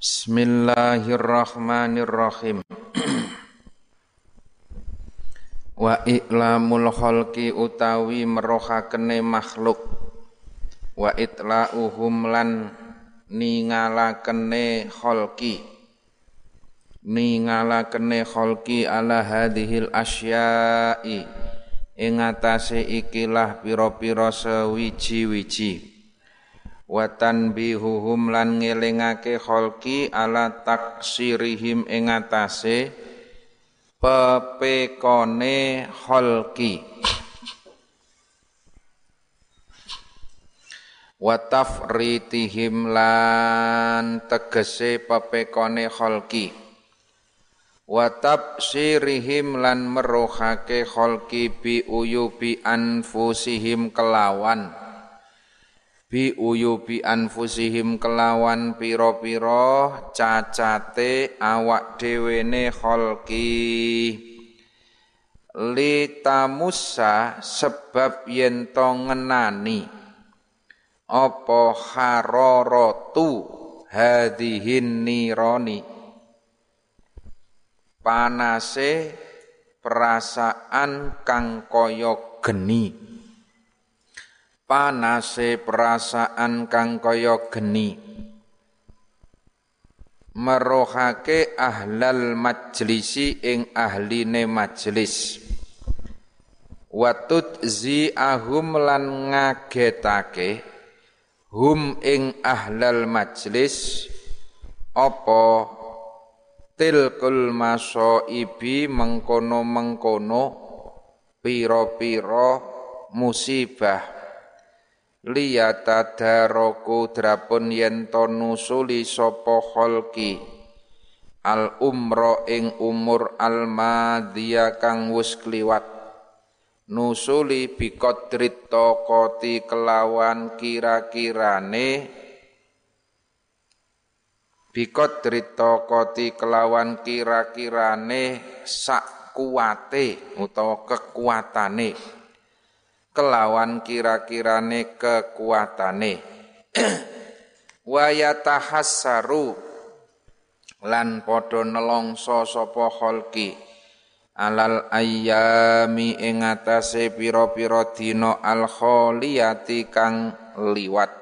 Bismillahirrahmanirrahim. Wa i'lamul khalqi utawi merohakene makhluk. Wa itla'uhum lan ningalakene khalqi. Ningalakene khalqi ala hadhil asya'i. Ing atase ikilah pira-pira sewiji-wiji watan bihuhum lan ngelingake kholki ala taksirihim ing atase pepekone kholki watafritihim lan tegese pepekone kholki watabsirihim lan meruhake kholki bi uyubi anfusihim kelawan bi uyubi anfusihim kelawan piro-piro cacate awak dhewene kholki litamusa sebab yen to ngenani. Apa hararatu hadhihin nironi? Panase perasaan kang kaya geni panase perasaan kang kaya geni. Merohake ahlal majlisi ing ahline majlis. Watut zi ahum lan ngagetake hum ing ahlal majlis apa tilkul ibi mengkono-mengkono piro-piro musibah liyatadaroku drapun yen to nusuli sapa kholki al umro ing umur al madhiya kang wis kliwat. Nusuli biqadrit taqati kelawan kira-kirane. Biqadrit taqati kelawan kira-kirane sak kuwate utawa kekuatane kelawan kira-kirane kekuatane. Wa yatahassaru lan padha nelongso sapa alal ayyami ing atase pira-pira dina al kholiyati kang liwat.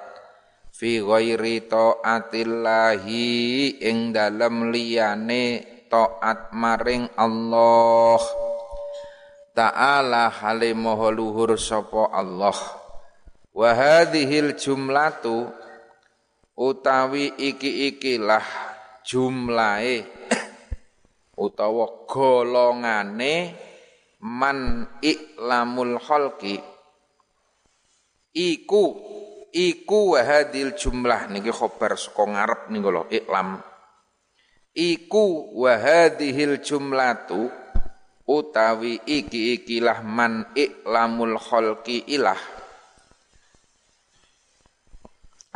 Fi ghairi taatillahi ing dalem liyane taat maring Allah ta'ala hale luhur sapa Allah. Wa hadhil jumlatu utawi iki-ikilah jumlahe utawa golongane man iklamul khalqi. Iku iku wa hadhil jumlah niki khobar saka ngarep niku lho iklam iku wa hadhil jumlatu utawi iki ikilah man iklamul khalqi ilah.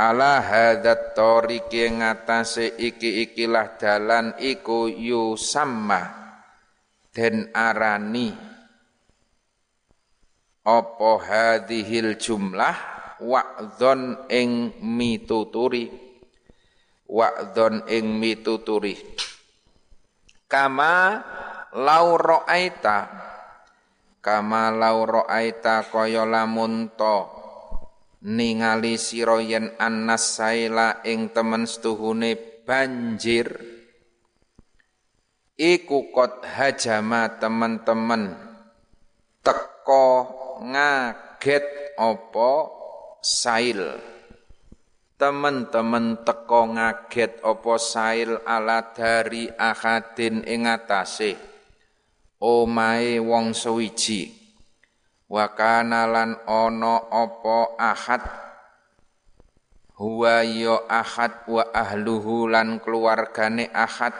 Ala hadat tariqi ngatasé iki ikilah dalan iku yusamma den arani. Apa hadhil jumlah? Wa'dhon ing mituturi. Wa'dhon ing mituturi. Kama lau ra'aita kama lau ra'aita kaya lamun to. Ningali sira yen annas saila ing temen setuhune banjir. Iku kot hajama temen-temen. Teko ngaget opo sail. Temen-temen teko ngaget opo sail ala dari akadin ing atase omahe wong sewiji wa kana lan ana apa ahad? Huwa ya ahad wa ahluhu lan keluargane ahad.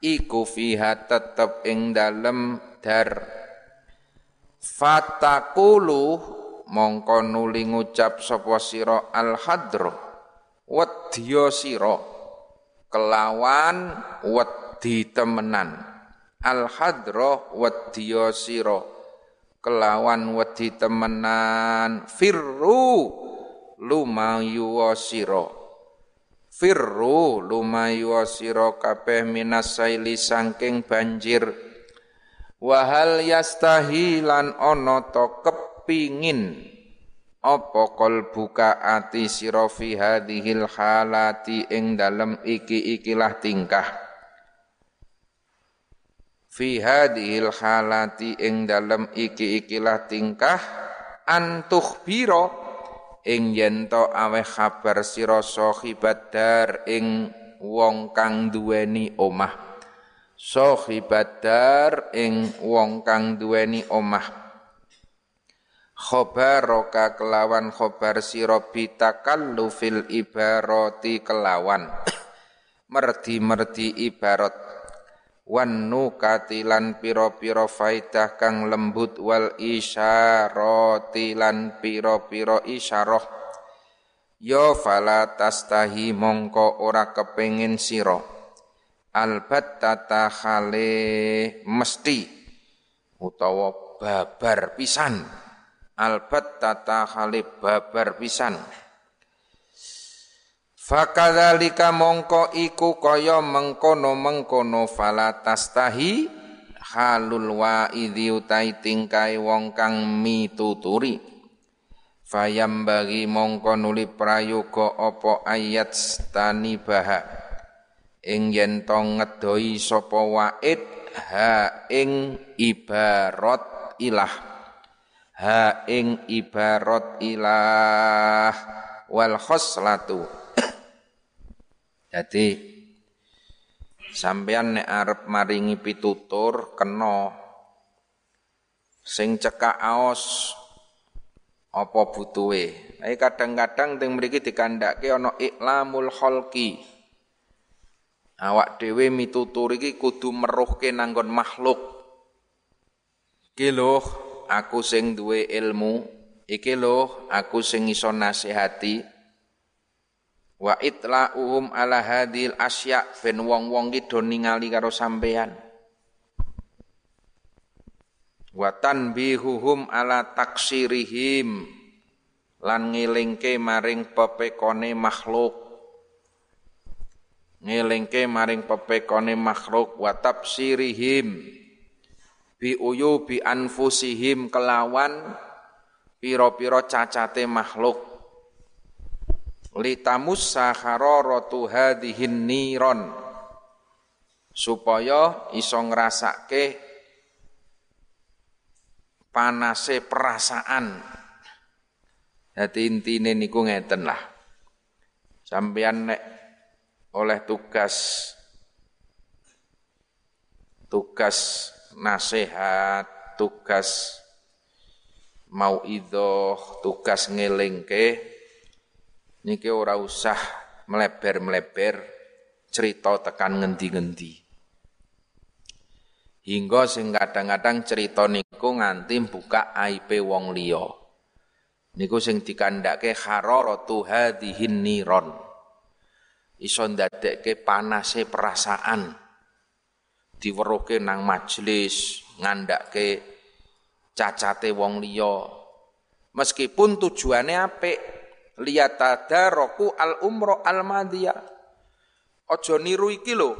Iku fiha tetep ing dalem dar. Fatakulu mongko nuli ngucap sapa sira al hadro wedya sira. Kelawan wedi temenan al hadra wadiya sira kelawan wedi temenan firru lumayu sira Firru lumayu sira kabeh minas saili sangking banjir. Wahal yastahi lan to kepingin. Apa buka ati sira fi hadhil halati ing dalem iki-ikilah tingkah fi hadhil halati ing dalem iki-ikilah tingkah antuh biro ing yen to aweh kabar sira sahibat dar ing wong kang duweni omah. Sahibat dar ing wong kang duweni omah. Khobaroka kelawan khobar sira bitakallufil ibarati kelawan. Merdi-merdi ibarat wan nukatilan pira-pira faidah kang lembut wal isyarati lan pira-pira isyarah. Ya fala tastahi mongko ora kepengin sira. Albatta khale mesti utawa babar pisan. Albat tata khalib babar pisan Fakadzalika mongko iku kaya mengkono-mengkono fala tastahi halul idhi utai tingkai wong kang mituturi. Fayam bagi mongko nuli prayoga apa ayat stani baha ing yen ngedoi sapa waid ha ing ibarat ilah. Ha ing ibarat ilah. Wal khoslatu jadi sampean nek arep maringi pitutur kena. Sing cekak aos apa butuhe? Tapi kadang-kadang teng mriki dikandhake ana iklamul khalqi. Awak dhewe mitutur iki kudu meruhke nanggon makhluk. Ki aku sing duwe ilmu iki lho aku sing iso nasihati wa itla'uhum ala hadil asya ben wong-wong ki do ningali karo sampean wa tanbihuhum ala taksirihim lan ngelingke maring pepekone makhluk. Ngelingke maring pepekone makhluk wa tafsirihim bi uyu bi anfusihim kelawan piro-piro cacate makhluk litamus sahararatu hadhihin niron supaya iso ngrasake panase perasaan Jadi intine niku ngeten lah. Sampeyan nek oleh tugas tugas nasihat, tugas mau idoh, tugas ngelingke, niki ora usah melebar-melebar cerita tekan ngendi-ngendi. Hingga sing kadang-kadang cerita niku nganti buka aib wong liya. Niku sing dikandhake hararatu hadhihin niron. Iso ndadekke panase perasaan diweruhke nang majelis ngandake cacate wong liya meskipun tujuannya apik roku al umro al madhiya aja niru iki lho.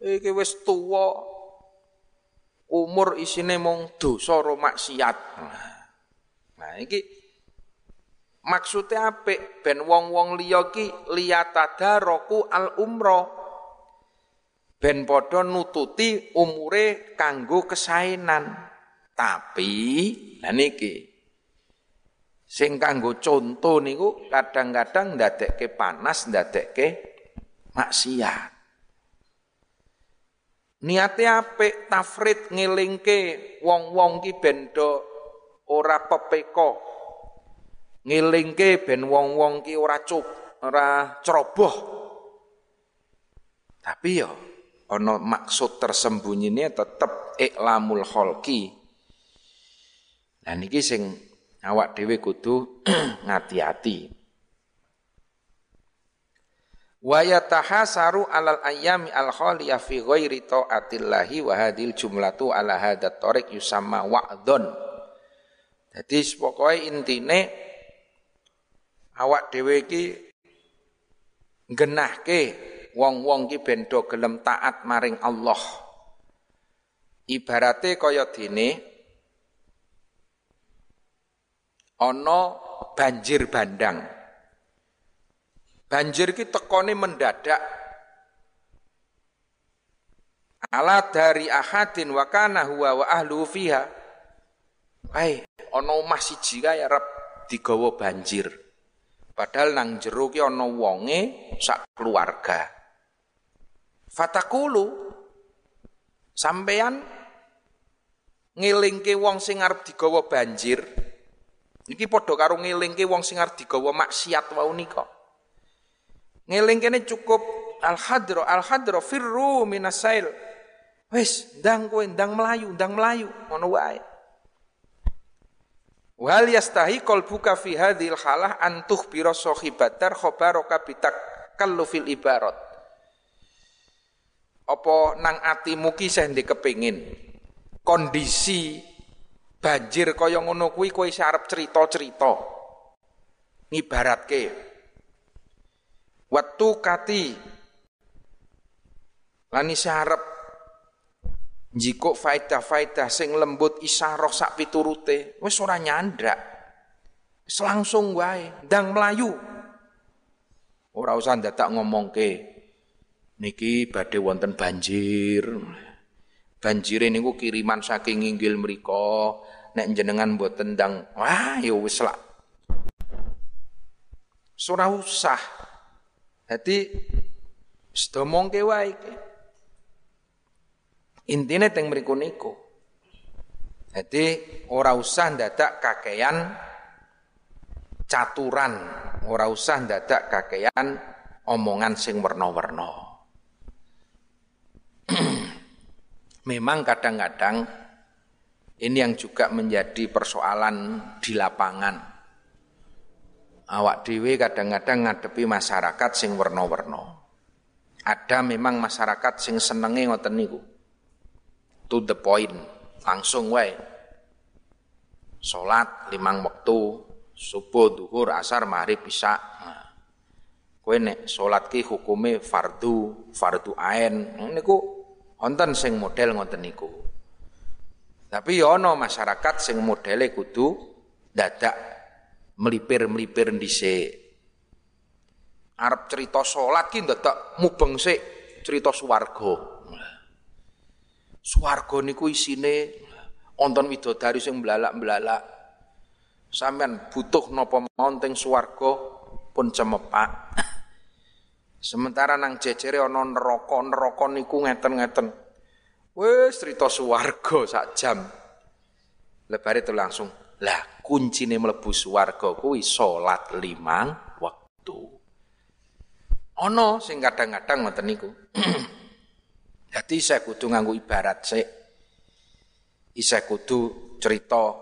Iki wis tuwa. Umur isine mung dosa ro maksiat. Nah iki maksudnya apik. Ben wong-wong liya ki roku al umroh ben padha nututi umure kanggo kesainan. Tapi lah niki sing kanggo conto niku kadang-kadang ndadekke panas, ndadekke maksiat. Niate apik tafrid ngelingke wong-wong ki ben ora pepeko. Ngelingke ben wong-wong ki ora cuk, ora ceroboh. Tapi yo ono maksud tersembunyinya tetap iklamul kholki. Nah niki sing awak dhewe kudu ngati-ati. Wa yatahasaru alal ayami al khaliya fi ghairi taatillahi wa hadil jumlatu ala hadat tariq yusamma wa'dhon. Jadi pokoknya intine awak dhewe iki genahke wong-wong ki ben do gelem taat maring Allah. Ibarate kaya dene ana banjir bandang. Banjir ki tekone mendadak. Ala dari ahadin wa kana huwa wa ahlu fiha. Hai, ana omah siji kae arep digawa banjir. Padahal nang jero ki ana wonge sak keluarga. Fatakulu sampeyan ngelingke wong sing arep digawa banjir. Iki padha karo ngelingke wong sing arep digawa maksiat wau nika. Ngelingkene cukup al-hadra al-hadra firru minasail. Wis ndang kowe ndang melayu, ndang melayu ngono wae. Wal yastahi qalbuka fi hadhil halah antuh biro sahibatar khabaraka bitak fil ibarat. Apa nang atimu ki sing kepengin kondisi banjir kaya ngono kuwi kowe arep cerita-cerita. Ngibaratke Watu kati lani sarep Jiko faedah-faedah sing lembut isaroh sak piturute, wis ora nyandrak. Selangsung wae, ndang melayu. Ora usah ndadak ngomongke. Niki badhe wonten banjir. Banjire niku kiriman saking inggil mriko. Nek jenengan mboten ndang, wah ya wis lak. Ora usah. Dadi sedomongke wae iki. Intine teng niku. Jadi ora usah ndadak kakean caturan, ora usah ndadak kakean omongan sing werna-werna. Memang kadang-kadang ini yang juga menjadi persoalan di lapangan. Awak dewi kadang-kadang ngadepi masyarakat sing werna-werna. Ada memang masyarakat sing senenge ngoten niku to the point, langsung wae. Salat limang waktu, subuh, duhur, asar, maghrib, isya. Nah. Kowe nek salat ki hukume fardu, fardu ain. Niku wonten sing model ngoten niku. Tapi ya ana masyarakat sing modele kudu dadak melipir-melipir dhisik. Arab cerita salat ki dadak mubeng sik cerita swarga. Swarga niku isine wonten widodari sing mblalak-mblalak. Sampeyan butuh napa mawon teng swarga pun cemepak. Sementara nang jejere ana neraka, neraka niku ngeten-ngeten. Wis cerita swarga sak jam. Lebare itu langsung, lah kuncine mlebu swarga kuwi salat limang waktu. Ana sing kadang-kadang ngoten niku. Jadi saya kudu nganggu ibarat sik. Isa kudu cerita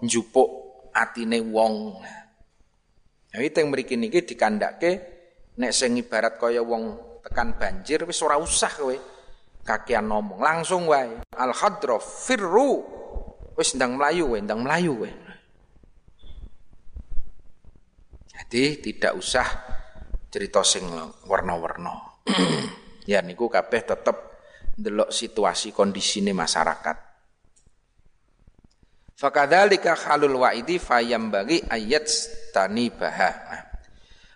njupuk atine wong. Nah, itu yang mriki niki dikandake nek sing ibarat kaya wong tekan banjir wis ora usah kowe kakean ngomong, langsung wae. Al khadra firru. Wis ndang melayu kowe, ndang melayu kowe. Jadi tidak usah cerita sing warna-warna. ya niku kabeh tetep delok situasi kondisine masyarakat. Fakadzalika halul wa'idi fayam bagi ayat tani baha.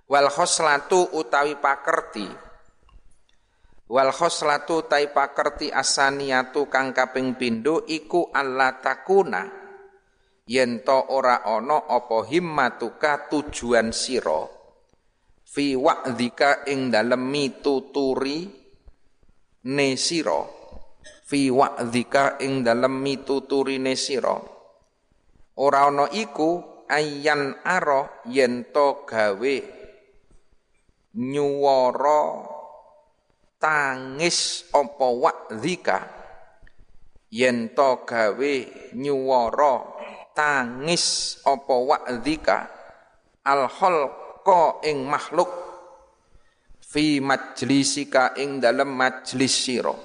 Wal khoslatu utawi pakerti. Wal khoslatu tai pakerti asaniatu kang kaping pindho iku alla takuna. Yen to ora ana apa himmatuka tujuan sira. Fi wa'dika ing dalem mituturi nesira fi wa'dzika ing dalem mituturine sira. Ora ana iku ayyan ara yen to gawe nyuwara tangis apa wa'dzika? Yen to gawe nyuwara tangis apa wa'dzika? Al khalqa ing makhluk fi majlisika ing dalam majlis sira.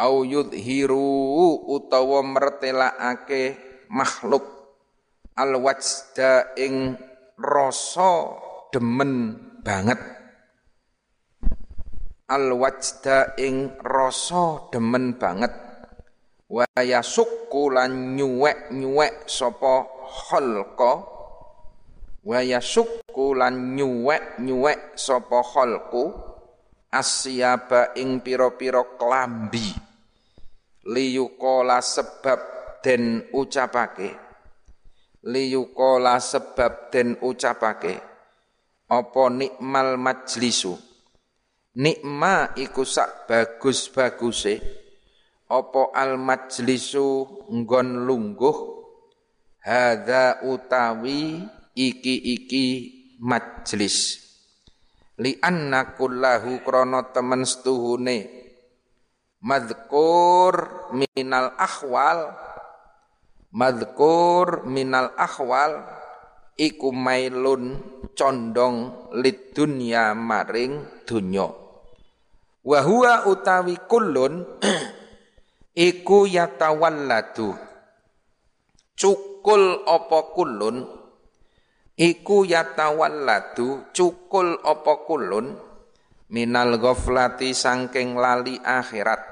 Au yudhiru utawa mertelaake makhluk. Al wajda ing rasa demen banget. Al wajda ing rasa demen banget. Wa yasukku lan nyuwek-nyuwek sapa khalqa. Wa yasukku lan nyuwek-nyuwek sapa khalqu. Asyaba ing pira-pira klambi. Liyukola sebab den ucapake. Liyukola sebab den ucapake apa nikmal majlisu? Nikma iku sak bagus-baguse. Apa al majlisu nggon lungguh? Hadza utawi iki-iki majlis. Li anna kullahu krana temen setuhune. Madhkur minal ahwal madhkur minal ahwal iku mailun condong lid dunya maring dunya Wa huwa utawi kullun iku yatawalladu. Cukul apa kullun? Iku yatawalladu cukul apa kullun? Minal ghaflati sangking lali akhirat.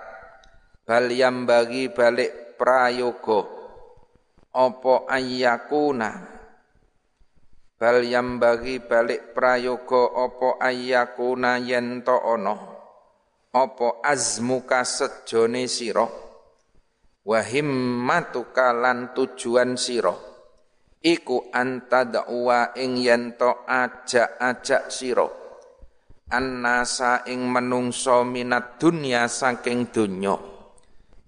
Bal bagi balik prayoga. Apa ayyakuna bal bagi balik prayoga apa ayyakuna yen to ana apa azmuka sejone sira? Wa himmatuka lan tujuan sira? Iku antadwa ing yen to ajak-ajak sira. Annasa ing menungso minat dunya saking donya.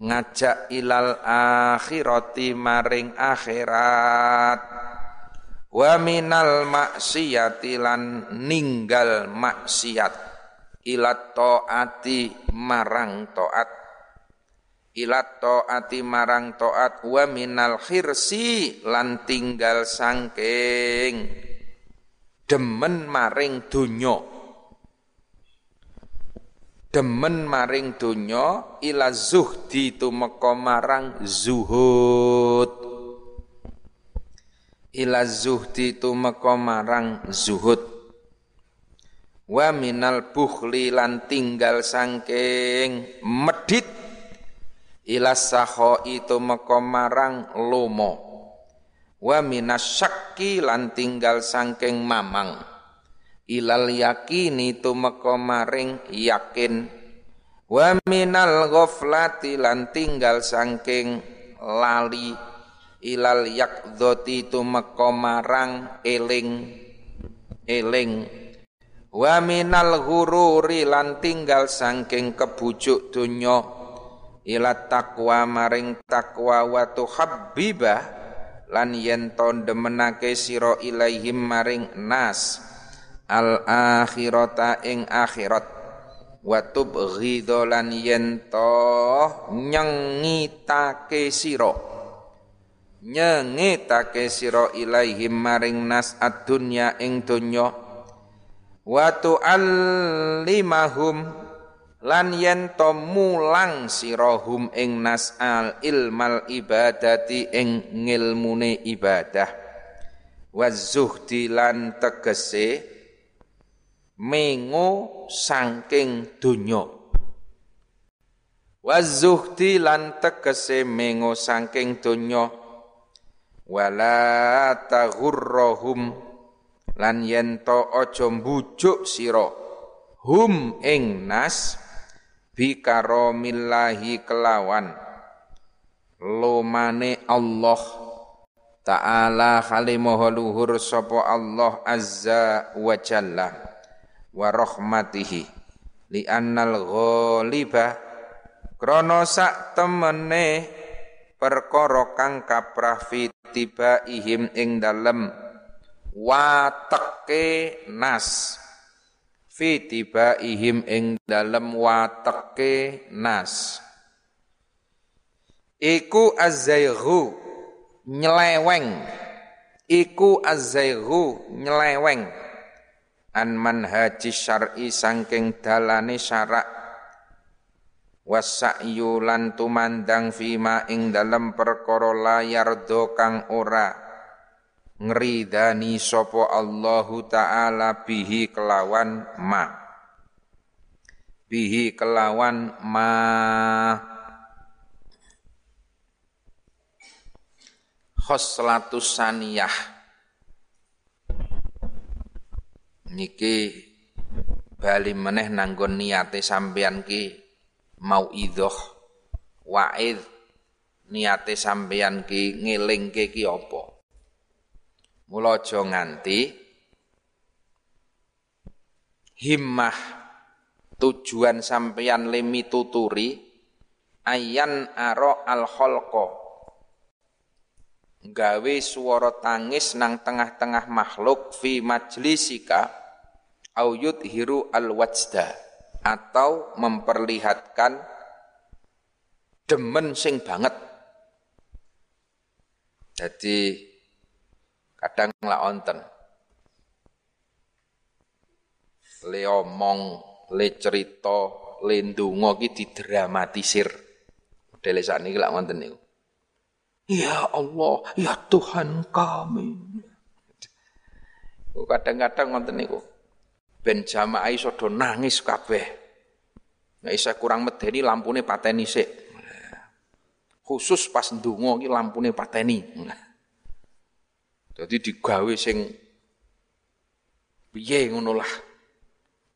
Ngajak ilal akhirati maring akhirat wa minal maksiyati lan ninggal maksiat. Ilat taati marang taat ilat taati marang taat wa minal khirsi lan tinggal sangking. Demen maring dunyo demen maring dunyo ila zuhdi tumeka marang zuhud ila zuhdi tumeka marang zuhud. Wa minal bukhli lan tinggal sangking medit saho itu mekomarang lomo. Wa minas syakki lan tinggal sangking mamang. Ilal yakini tu mekomaring yakin. Wa minal ghaflati lan tinggal sangking lali ilal yakdoti tu mekomarang eling eling. Wa minal ghururi lan tinggal sangking kebujuk dunya ila takwa maring takwa wa tuhabbibah lan yen to demenake sira ilaihim maring nas al akhirata ing akhirat. Wa tubghidha lan yen to nyengitake sira nyengitake sira ilaihim maring nas ad-dunya ing dunya wa tu'allimahum lan yen to mulang sirahum ing nas'al ilmal ibadati ing ngilmune ibadah. Wa zuhdi lan tegese mengo saking donya. Wa zuhdi lan tegese mengo saking donya wala taghurrahum lan yen to aja mbujuk sira. Hum ing nas bi karamillahi kelawan. Lumane Allah Ta'ala khalimaha luhur sapa Allah azza wa jalla wa rahmatihi. Li annal ghaliba krana sak temene perkara kang kaprah fitiba ihim ing dalem wateke nas. Fi ihim ing dalem wateke nas. Iku azaighu nyeleweng. Iku azaighu nyeleweng. An manhaji syar'i sangking dalane syarak wasa'yu lan tumandang fima ing dalem perkara layar do kang ora ngridani sapa Allahu taala bihi kelawan ma. Bihi kelawan ma. Khoslatus saniyah niki bali meneh nanggon niate sampeyan ki mau idhoh wa'id niate sampeyan ki ngelingke ki apa? Mula aja nganti. Himmah. Tujuan sampeyan lemi tuturi ayan aro al gawe swara tangis nang tengah-tengah makhluk fi majlisika. Au hiru al wajda atau memperlihatkan demen sing banget. Jadi kadang lah onten. Le omong, le cerita, le ndonga ki didramatisir. Modele sakniki lak wonten niku. Ya Allah, ya Tuhan kami. Kadang-kadang ngonten niku. Ben jamaah iso do nangis kabeh. Nek isa kurang medeni lampune pateni sik. Khusus pas ndonga iki lampune pateni. Jadi digawe sing piye ngono lah.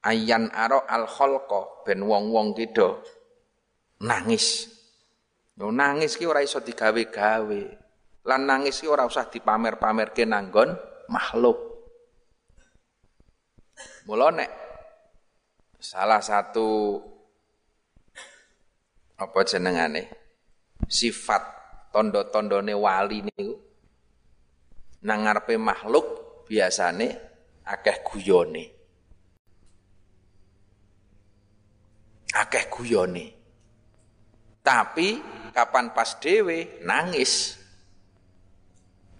Ayan aro al khalqa ben wong-wong ki nangis. Yo nangis ki ora iso digawe-gawe. Lan nangis ki ora usah dipamer-pamerke nanggon makhluk. Mula salah satu apa jenengane? Sifat tondo-tondone wali niku nang ngarepe makhluk biasane akeh guyone. Akeh guyone. Tapi kapan pas dewe nangis.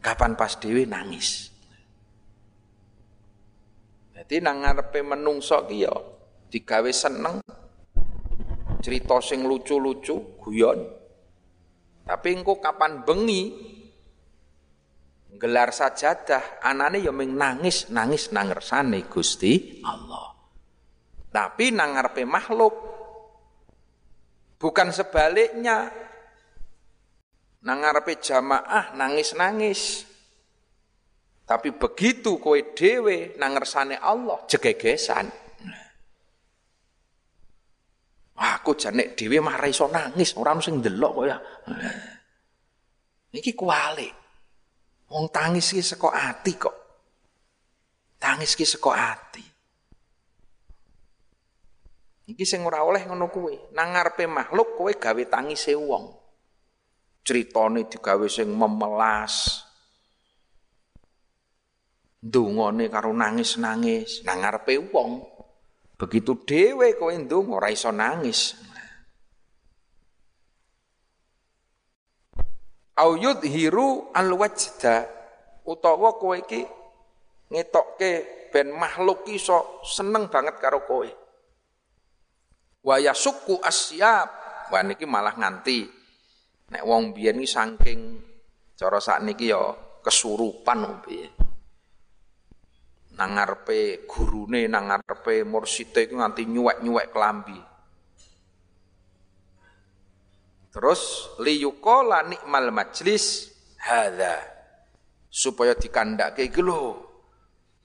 Kapan pas dewe nangis. Jadi nang ngarepe menungso ki ya digawe seneng. Cerita sing lucu-lucu, guyon. Tapi engko kapan bengi gelar sajadah anane ya ming nangis nangis nang ngersane Gusti Allah. Tapi nang ngarepe makhluk bukan sebaliknya nang ngarepe jamaah nangis-nangis. Tapi begitu kowe dhewe nang ngersane Allah jegegesan. Aku jane dhewe mah ra iso nangis, ora sing ndelok kok ya. Iki kuali. Wong tangis ki saka ati kok. Tangis ki saka ati. Iki sing ora oleh ngono kuwi. Nang ngarepe makhluk kowe gawe tangise wong critane digawe sing memelas. Ndungone karo nangis-nangis nang ngarepe wong. Begitu dhewe kowe ndonga ora iso nangis. Au yudhiru alwajda utawa kowe iki ngetokke ben makhluk iso seneng banget karo kowe. Wa yasukku asyab. Wah niki malah nganti Nek wong biyen iki saking cara sakniki ya kesurupan piye. Nang ngarepe gurune, nang ngarepe mursite iku nganti nyuwek-nyuwek kelambi. Terus liyuqala nikmal majlis hadza supaya dikandake iki lho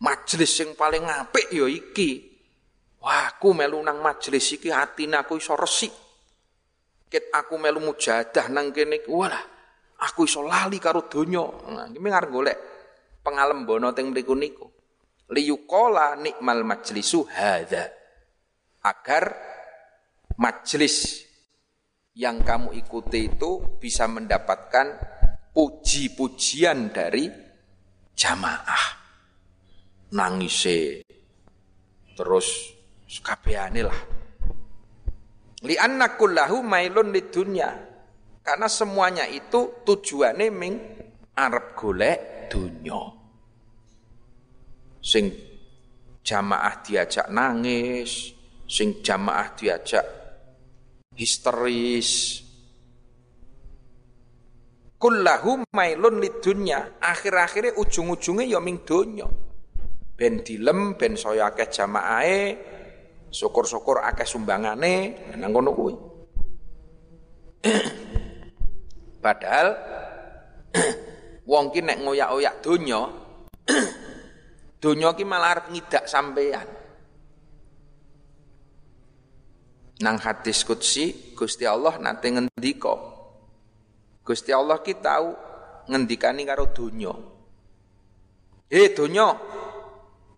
majlis sing paling apik ya iki. Wah, aku melu nang majlis iki atine aku iso resik. Ket aku melu mujadah nang kene walah aku iso lali karo donya. Nah, iki ngarep golek pengalembono teng mriku niku. Liyuqala nikmal majlisu hadza. Agar majlis yang kamu ikuti itu bisa mendapatkan puji-pujian dari jamaah. Nangise terus kabehane lah Li'anna kullahu mailun dunya. Karena semuanya itu tujuannya ming arep golek dunya. Sing jamaah diajak nangis, sing jamaah diajak histeris. Kullahu mailun dunya. Akhir-akhirnya ujung-ujungnya ya ming donya. Ben dilem, ben saya akeh jamaahe, Syukur-syukur akeh sumbangane nang kono kuwi. Padahal wong ki nek ngoyak-oyak donya donya ki malah arep ngidak sampean. Nang hadis qudsi Gusti Allah nate ngendika. Gusti Allah ki tau ngendikani karo donya. Eh donya,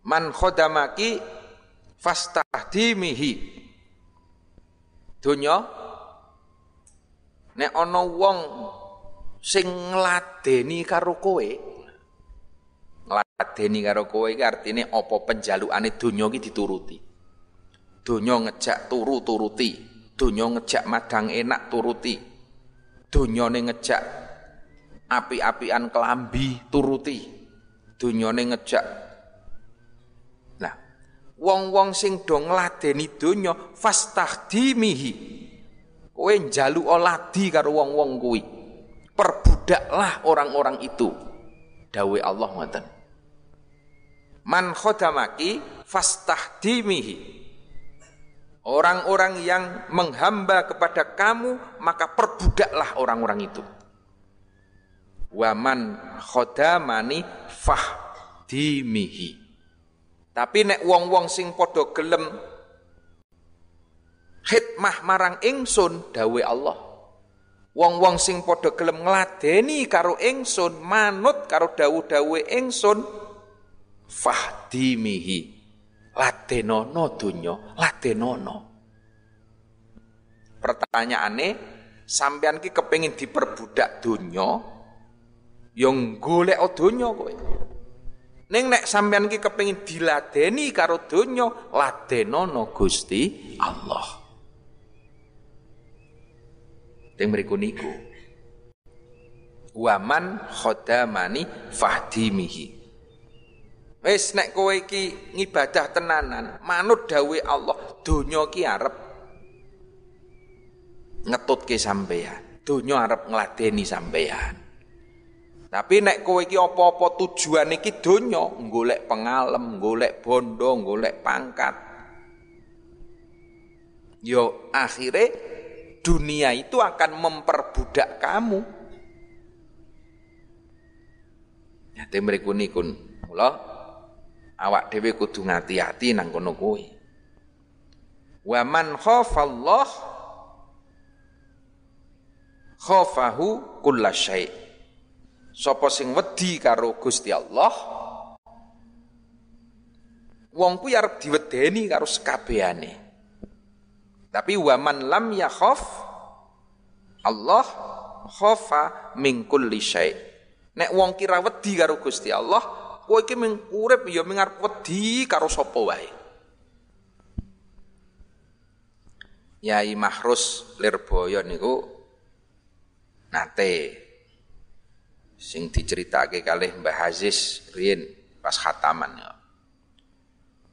man khodamaki fastahdimihi. Donya nek ana wong sing ngladeni karo kowe ngladeni karo kowe iki artine apa penjalukane donya iki dituruti? Donya ngejak turu turuti donya ngejak madang enak turuti donyane ngejak api-apian kelambi turuti donyane ngejak nah wong-wong sing do ngladeni donya fastahdimihi kowe njaluk oladi karo wong-wong kuwi. Perbudaklah orang-orang itu. Dawe Allah ngoten man khodamaki fastahdimihi Orang-orang yang menghamba kepada kamu maka perbudaklah orang-orang itu. Waman khodamani fahdimihi. Tapi nek wong-wong sing padha gelem khidmah marang ingsun dawe Allah Wong-wong sing padha gelem ngladeni karo ingsun, manut karo dawuh-dawuhe ingsun, fahdimihi. Ladenono donya, ladenono. Pertanyaane, sampean ki kepengin diperbudak donya, yang golek donya kowe. Ning nek sampean ki kepengin diladeni karo donya, ladenono Gusti Allah. Yang mriku niku. Waman khodamani fahdimihi. Wis nek kowe iki ngibadah tenanan, manut dawe Allah, donya ki arep ngetutke sampeyan. Donya arep ngladeni sampeyan. Tapi nek kowe iki apa-apa tujuan iki donya, golek pengalem, golek bondo, golek pangkat. Yo akhirnya dunia itu akan memperbudak kamu. Ya mriku nikun mula awak dhewe kudu ngati-ati nang kono kuwi. Wa man khafallah khafahu kullasyai. Sapa sing wedi karo Gusti Allah wong kuwi arep diwedeni karo sekabehane. Tapi waman lam yakhaf Allah khofa min kulli syai. Nek wong kira wedi karo Gusti Allah, kowe iki mung urip ya mung arep wedi karo sapa wae. Yai Mahrus Lirboyo niku nate sing diceritake kalih Mbah Aziz riyen pas khataman ya.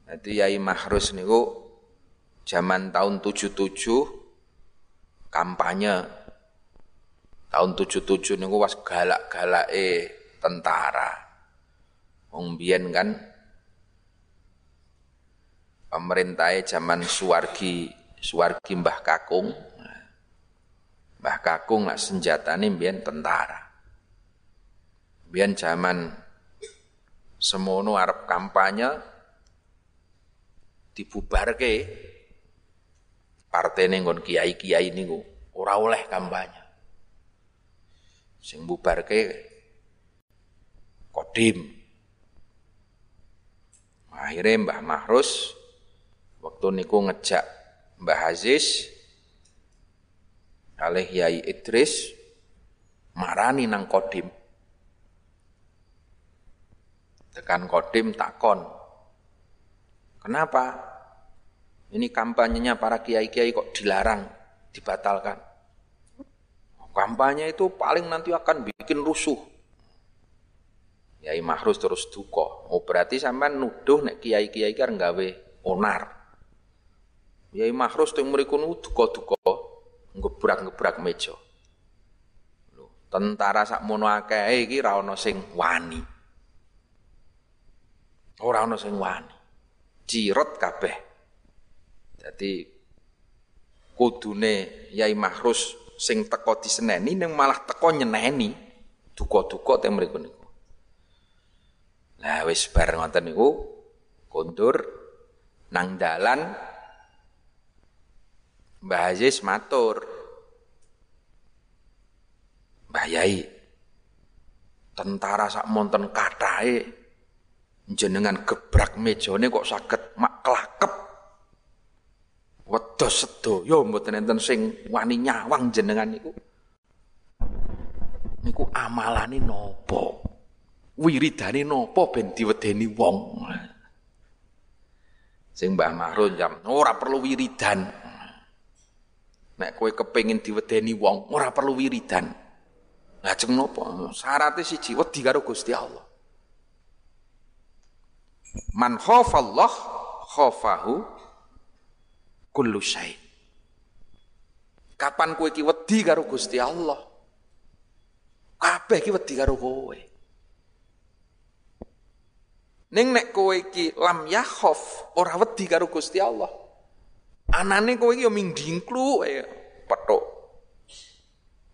Dadi Yai Mahrus niku zaman tahun 77 kampanye tahun 77 niku was galak-galake tentara wong biyen kan pemerintahnya zaman Suwargi Suwargi Mbah Kakung Mbah Kakung lah senjatane biyen tentara biyen zaman semono arep kampanye dibubarke partai nggon kiai-kiai niku ora oleh kampanye. Sing bubarke Kodim. Akhirnya Mbah Mahrus waktu niku ngejak Mbah Aziz kalih Yai Idris marani nang Kodim. Tekan Kodim takon. Kenapa? Ini kampanyenya para kiai-kiai kok dilarang, dibatalkan. Kampanye itu paling nanti akan bikin rusuh. Kiai Mahrus terus duko. Oh berarti sampai nuduh nek kiai-kiai kan gawe onar. Kiai Mahrus tuh mriku duko-duko ngebrak-ngebrak meja. Tentara sak mono akeh iki ra ana sing wani. Ora ana sing wani. Cirot kabeh. Jadi kudune Yai Mahrus sing teko diseneni ning malah teko nyeneni duka-duka teng mriku niku. Lah wis bar ngoten niku kondur nang dalan Mbah Aziz matur. Mbah Yai tentara sak monten kathahe jenengan gebrak mejane kok saged mak klakep wedhos sedaya mboten enten sing wani nyawang jenengan niku. Niku amalane napa wiridane napa ben diwedeni wong sing Mbah Mahrun jam ora perlu wiridan nek kowe kepengin diwedeni wong ora perlu wiridan Lajeng napa? Syaratnya siji wedi karo Gusti Allah. Man khafallah khafahu kullu syai. Kapan kowe iki wedi karo Gusti Allah? Kabeh iki wedi karo kowe. Ning nek kowe iki lam yakhaf ora wedi karo Gusti Allah. Anane kowe iki ya mindingklu ya petuk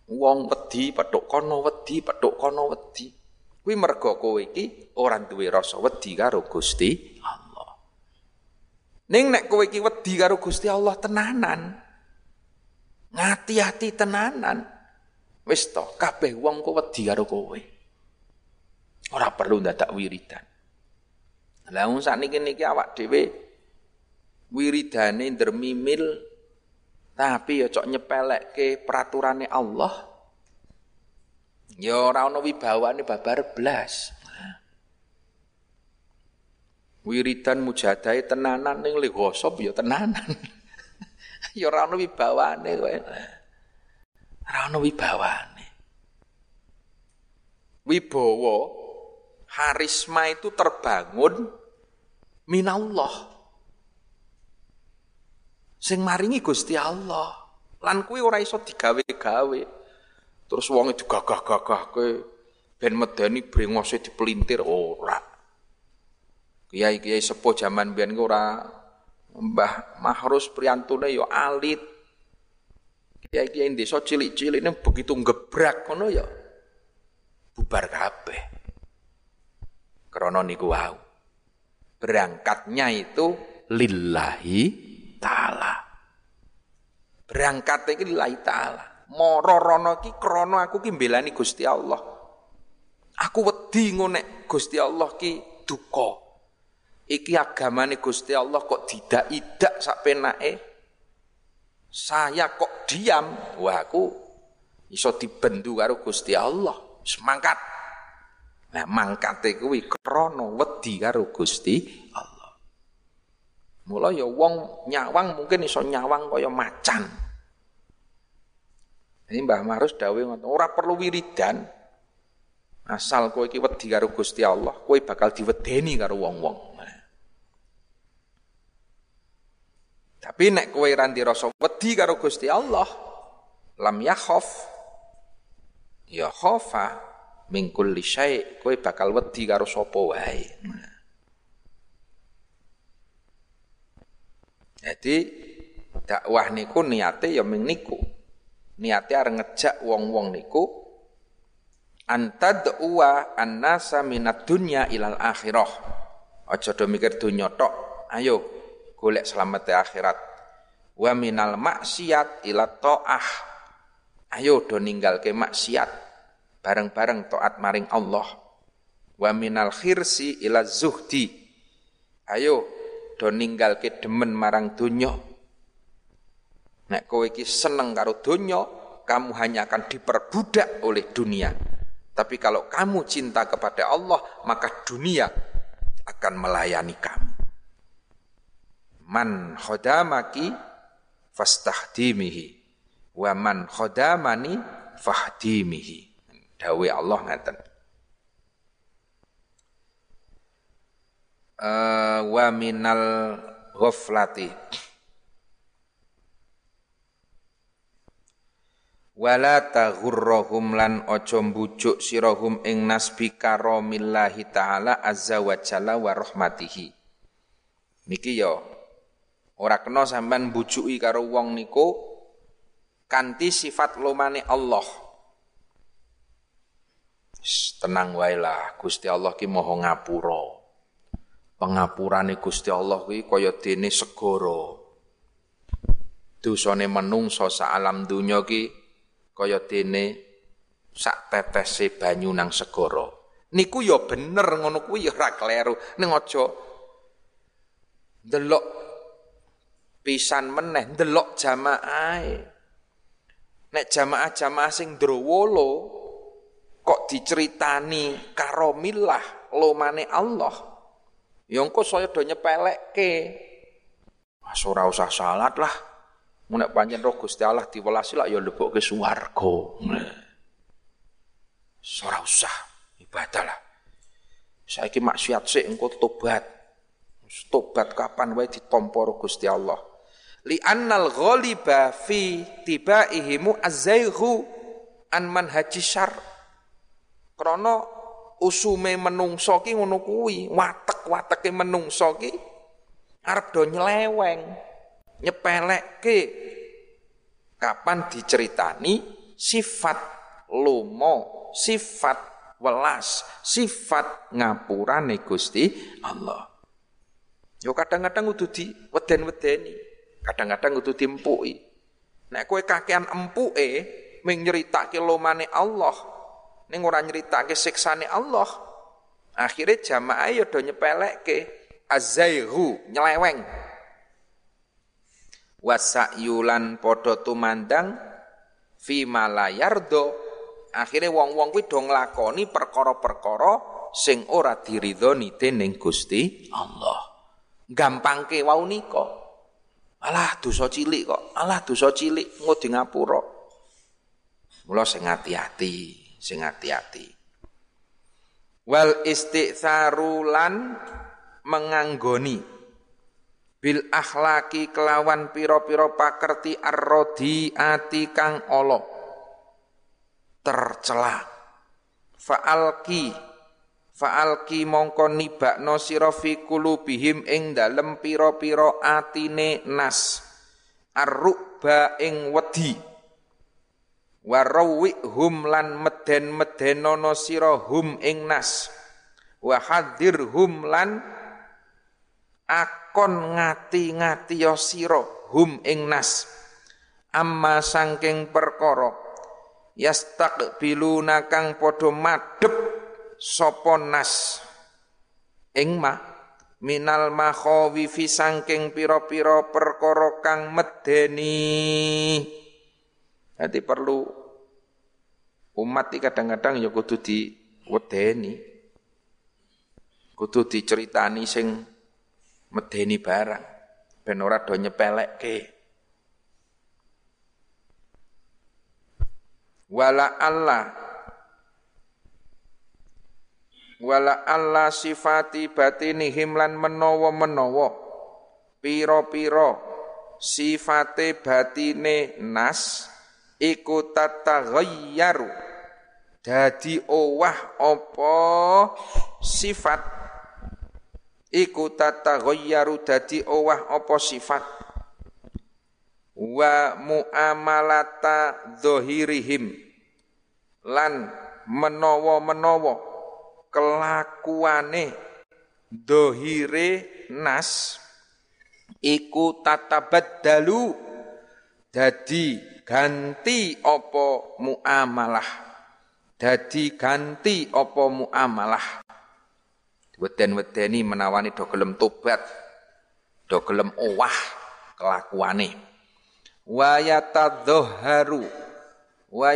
Wong wedi petuk kono wedi petuk kono wedi. Kuwi mergo kowe iki ora duwe rasa wedi karo Gusti Allah. Ning nek kowe iki wedi karo Gusti Allah tenanan. Ngati-ati tenanan. Wis to, kabeh wong kok wedi karo kowe. Ora perlu ndadak wiridan. Lah wong sakniki niki awak dhewe wiridane dermimil tapi ya cok nyepelekke peraturane Allah. Ya ora ana wibawane babar blas. Wiridan mujadai tenanan ning le gosop ya tenanan. ya ora ana wibawane kowe. Ora ana wibawane. Wibawa harisma itu terbangun minallah. Sing maringi Gusti Allah. Lan kuwi ora iso digawe-gawe. Terus wong itu gagah-gagahke ben medeni brengose dipelintir ora. Kiai-kiai sepuh jaman biyen ora Mbah Mahrus Priyantune ya alit. Kiai-kiai desa cilik-cilik begitu gebrak ngono ya bubar kabeh. Krana niku wau. Berangkatnya itu lillahi taala. Berangkat iki lillahi taala. Moro rono iki krana aku ki mbelani Gusti Allah. Aku wedi ngonek Gusti Allah ki duka. Iki agamane Gusti Allah kok tidak idak sak penake. Saya kok diam, wah aku iso dibendu karo Gusti Allah. Semangkat. Nah, mangkate kuwi krana wedi karo Gusti Allah. Mula ya wong nyawang mungkin iso nyawang kaya macan. Ini Mbah Marus dawe ngoten, ora perlu wiridan. Asal kowe iki wedi karo Gusti Allah, kowe bakal diwedeni karo wong-wong. Tapi nek kowe ra rasa wedi karo Gusti Allah, lam yakhaf ya min kulli syai, kowe bakal wedi karo sapa wae. Jadi dakwah niku niate ya ming niku. Niate arep ngejak wong-wong niku antad'uwa annasa minad dunya ilal akhirah. Aja do mikir dunya tok. Ayo golek selamat akhirat. Wa minal maksiat ila ta'ah. Ayo do ninggalke maksiat bareng-bareng taat maring Allah. Wa minal khirsi ila zuhdi. Ayo do ninggalke demen marang donya. Nek kowe iki seneng karo donya, kamu hanya akan diperbudak oleh dunia. Tapi kalau kamu cinta kepada Allah, maka dunia akan melayani kamu. Man khodamaki fastahdimihi wa man khodamani fahdimihi. Dawe Allah ngaten. uh, wa minal ghaflati wala taghurrahum lan aja mbujuk sirahum ing nasbi karamillahi taala azza wa jalla wa rahmatihi niki yo Ora kena sampean bujuki karo wong niku kanthi sifat lumane Allah. Tenang wae lah, Gusti Allah ki maha ngapura. Pengapurane Gusti Allah kuwi kaya dene segara. Dosane menungso sak alam donya ki kaya dene sak tetese banyu nang segara. Niku ya bener ngono kuwi ya ora kleru. Ning aja delok pisan meneh ndelok jamaahe. Nek jamaah-jamaah sing ndrowolo kok diceritani karomillah lomane Allah. Ya engko saya do nyepelekke. Mas ora usah salat lah. Nek pancen roh Gusti Allah diwelasi lah ya lebokke swarga. Ora usah ibadah lah. Saiki maksiat sik engko tobat. Tobat kapan wae ditampa Gusti Allah li annal ghaliba fi tibaihimu azzaihu an manhaji syar krana usume menungso ki ngono kuwi watek-wateke menungso ki arep do nyeleweng nyepelekke. Kapan diceritani? Sifat lomo sifat welas sifat ngapurane Gusti Allah. Yo kadang-kadang kudu di weden-wedeni Kadang-kadang itu dimpuki. Nek kowe kakean empuke ming nyritake lomane Allah, ning ora nyritake siksane Allah. Akhirnya jamaah ya do nyepelekke azaihu nyeleweng. Wasayulan padha tumandang fi malayardo. Akhirnya wong-wong kuwi do nglakoni perkara-perkara sing ora diridhoni dening Gusti Allah. Gampangke wau nika. Alah dosa cilik kok. Alah dosa cilik di ngapura. Mula sing hati-hati, sing hati-hati. Wal istighsaru lan menganggoni bil akhlaki kelawan piro-piro pakerti arrodi ati kang Allah tercela fa'alki Fa'alki mongko nibakno sira fi kulubihim ing dalem pira-pira atine nas. Arruba ing wedi. Warawi hum lan meden-medenono sira hum ing nas. Wa hum lan akon ngati-ngati ya sira hum ing nas. Amma sangking perkara yastaqbiluna kang padha madhep sapa nas ing ma minal makhawifi sangking pira-pira perkara kang medeni Jadi perlu umat iki kadang-kadang ya kudu diwedeni kudu diceritani sing medeni barang ben ora do nyepelekke. Wala Allah wala alla sifati batinihim lan menawa-menawa pira-pira sifate batine nas iku tataghayyaru dadi owah apa sifat? Iku tataghayyaru dadi owah apa sifat? Wa muamalata dhahirihim. Lan menawa-menawa kelakuane dohire nas iku dalu dadi ganti opo muamalah? Dadi ganti opo muamalah? Weden-wedeni menawani do gelem tobat do gelem owah kelakuane. Wa yatadhharu wa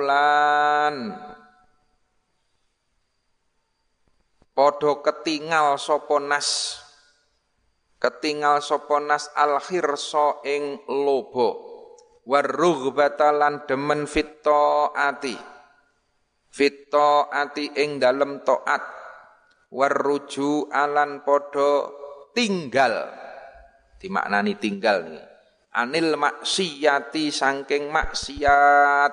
lan. Podo ketinggal sapa nas? Ketinggal sapa nas al khirsa ing lobo warughbata lan demen fitto ati fitto ati ing dalem taat waruju alan podo tinggal. Dimaknani tinggal nih. Anil maksiyati sangking maksiat.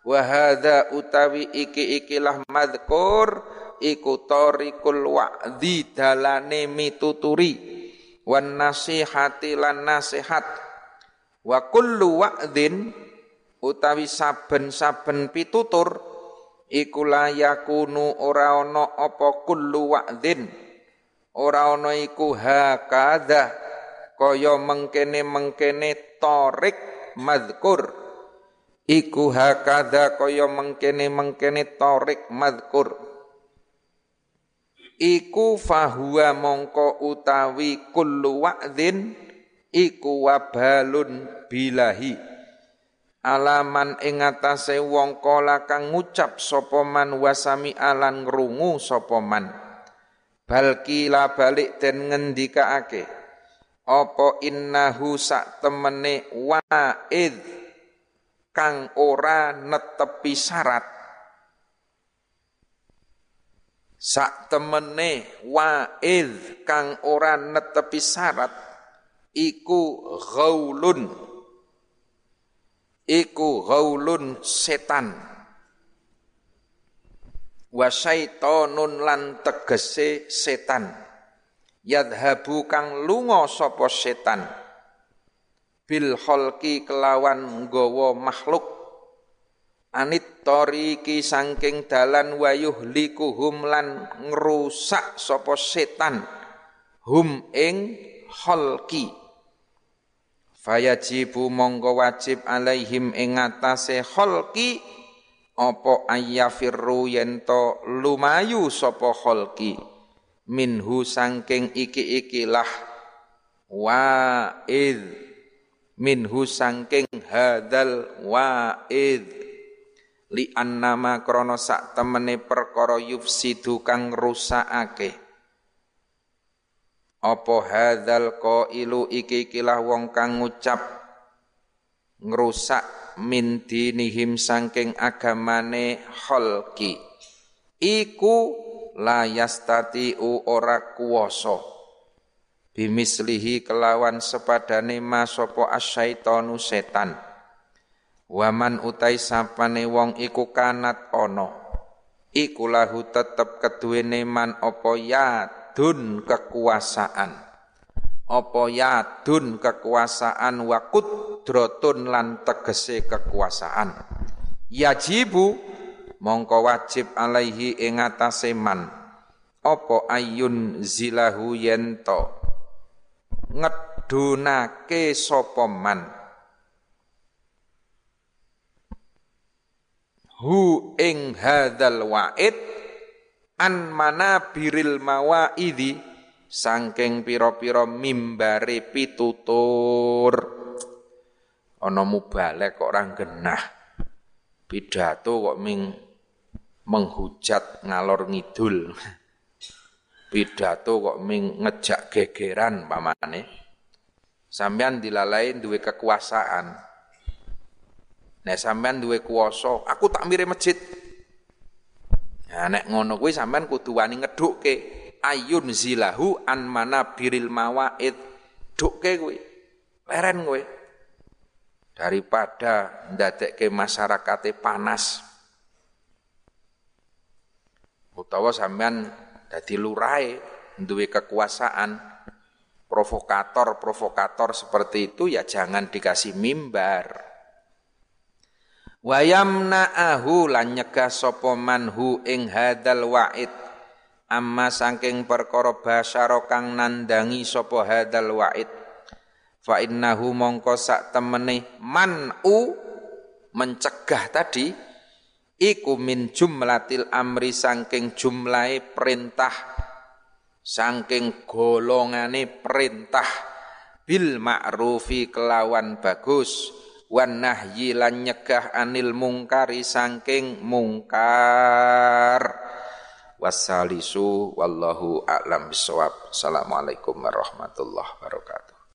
Wahada utawi iki ikilah madkur iku tarikul wa'di dalane mituturi. Wan nasihati lan nasihat wa kullu utawi saben-saben pitutur iku la yakunu ora ana apa kullu wa'din. Ora ana iku hakadha kaya mengkene-mengkene tarik madkur iku hakadha kaya mengkene-mengkene tarik madkur iku fahuwa mongko utawi kullu wa'din iku wabalun bilahi. Alaman ing atase wong kala kang ngucap sapa man wasami alan ngrungu sapa man. Balki la balik den ngendikaake apa innahu sak temene wa'id kang ora netepi syarat? Sak temene wa'id kang ora netepi syarat iku ghaulun. Iku ghaulun setan. Wa syaitonun lan tegese setan. Yadhabu kang lunga sapa setan. Bil khalqi kelawan nggawa makhluk. Anit toriki sangking dalan wayuh likuhum lan ngerusak sopo setan. Hum ing holki fayajibu monggo wajib alaihim ing atase holki opo ayyafirru yento lumayu sopo holki minhu sangking iki-ikilah wa'id minhu sangking hadal wa'id li annama krana sak temene perkara yufsidu kang rusakake apa hadzal qailu iki kilah wong kang ngucap ngrusak min dinihim saking agamane khalqi. Iku la yastati'u ora kuwasa. Bimislihi kelawan sepadane masapa asyaitonu setan. Waman utai sapane wong iku kanat ono Iku lahu tetep keduwene man apa yadun kekuasaan. Apa yadun kekuasaan wa kudrotun lan tegese kekuasaan. Yajibu mongko wajib alaihi ing atase man apa ayun zilahu yento ngedunake sapa man hu ing hadzal wa'id an manabiril mawaidi sangking pira-pira mimbare pitutur. Ana mubalek kok orang genah pidato kok ming menghujat ngalor ngidul. Pidato kok ming ngejak gegeran pamane sampean dilalai duwe kekuasaan. Nek sampean duwe kuwasa, aku tak mire masjid. Nah, nek ngono kuwi sampean kudu wani ngedhukke ayun zilahu an mana biril mawaid. Dhukke kuwi. Leren kowe. Daripada ndadekke masyarakate panas. Utawa sampean dadi lurae duwe kekuasaan provokator-provokator seperti itu ya jangan dikasih mimbar. Wayamna'ahu lan nyegah sapa manhu ing hadal wa'id. Amma saking perkara basyara kang nandangi sapa hadal wa'id. Fa innahu mongko sak temene man'u mencegah tadi iku min jumlatil amri saking jumlahe perintah saking golongane perintah bil ma'rufi kelawan bagus wan nahyi lan nyegah anil mungkari sangking mungkar. Wasalisu wallahu a'lam bisawab assalamualaikum warahmatullahi wabarakatuh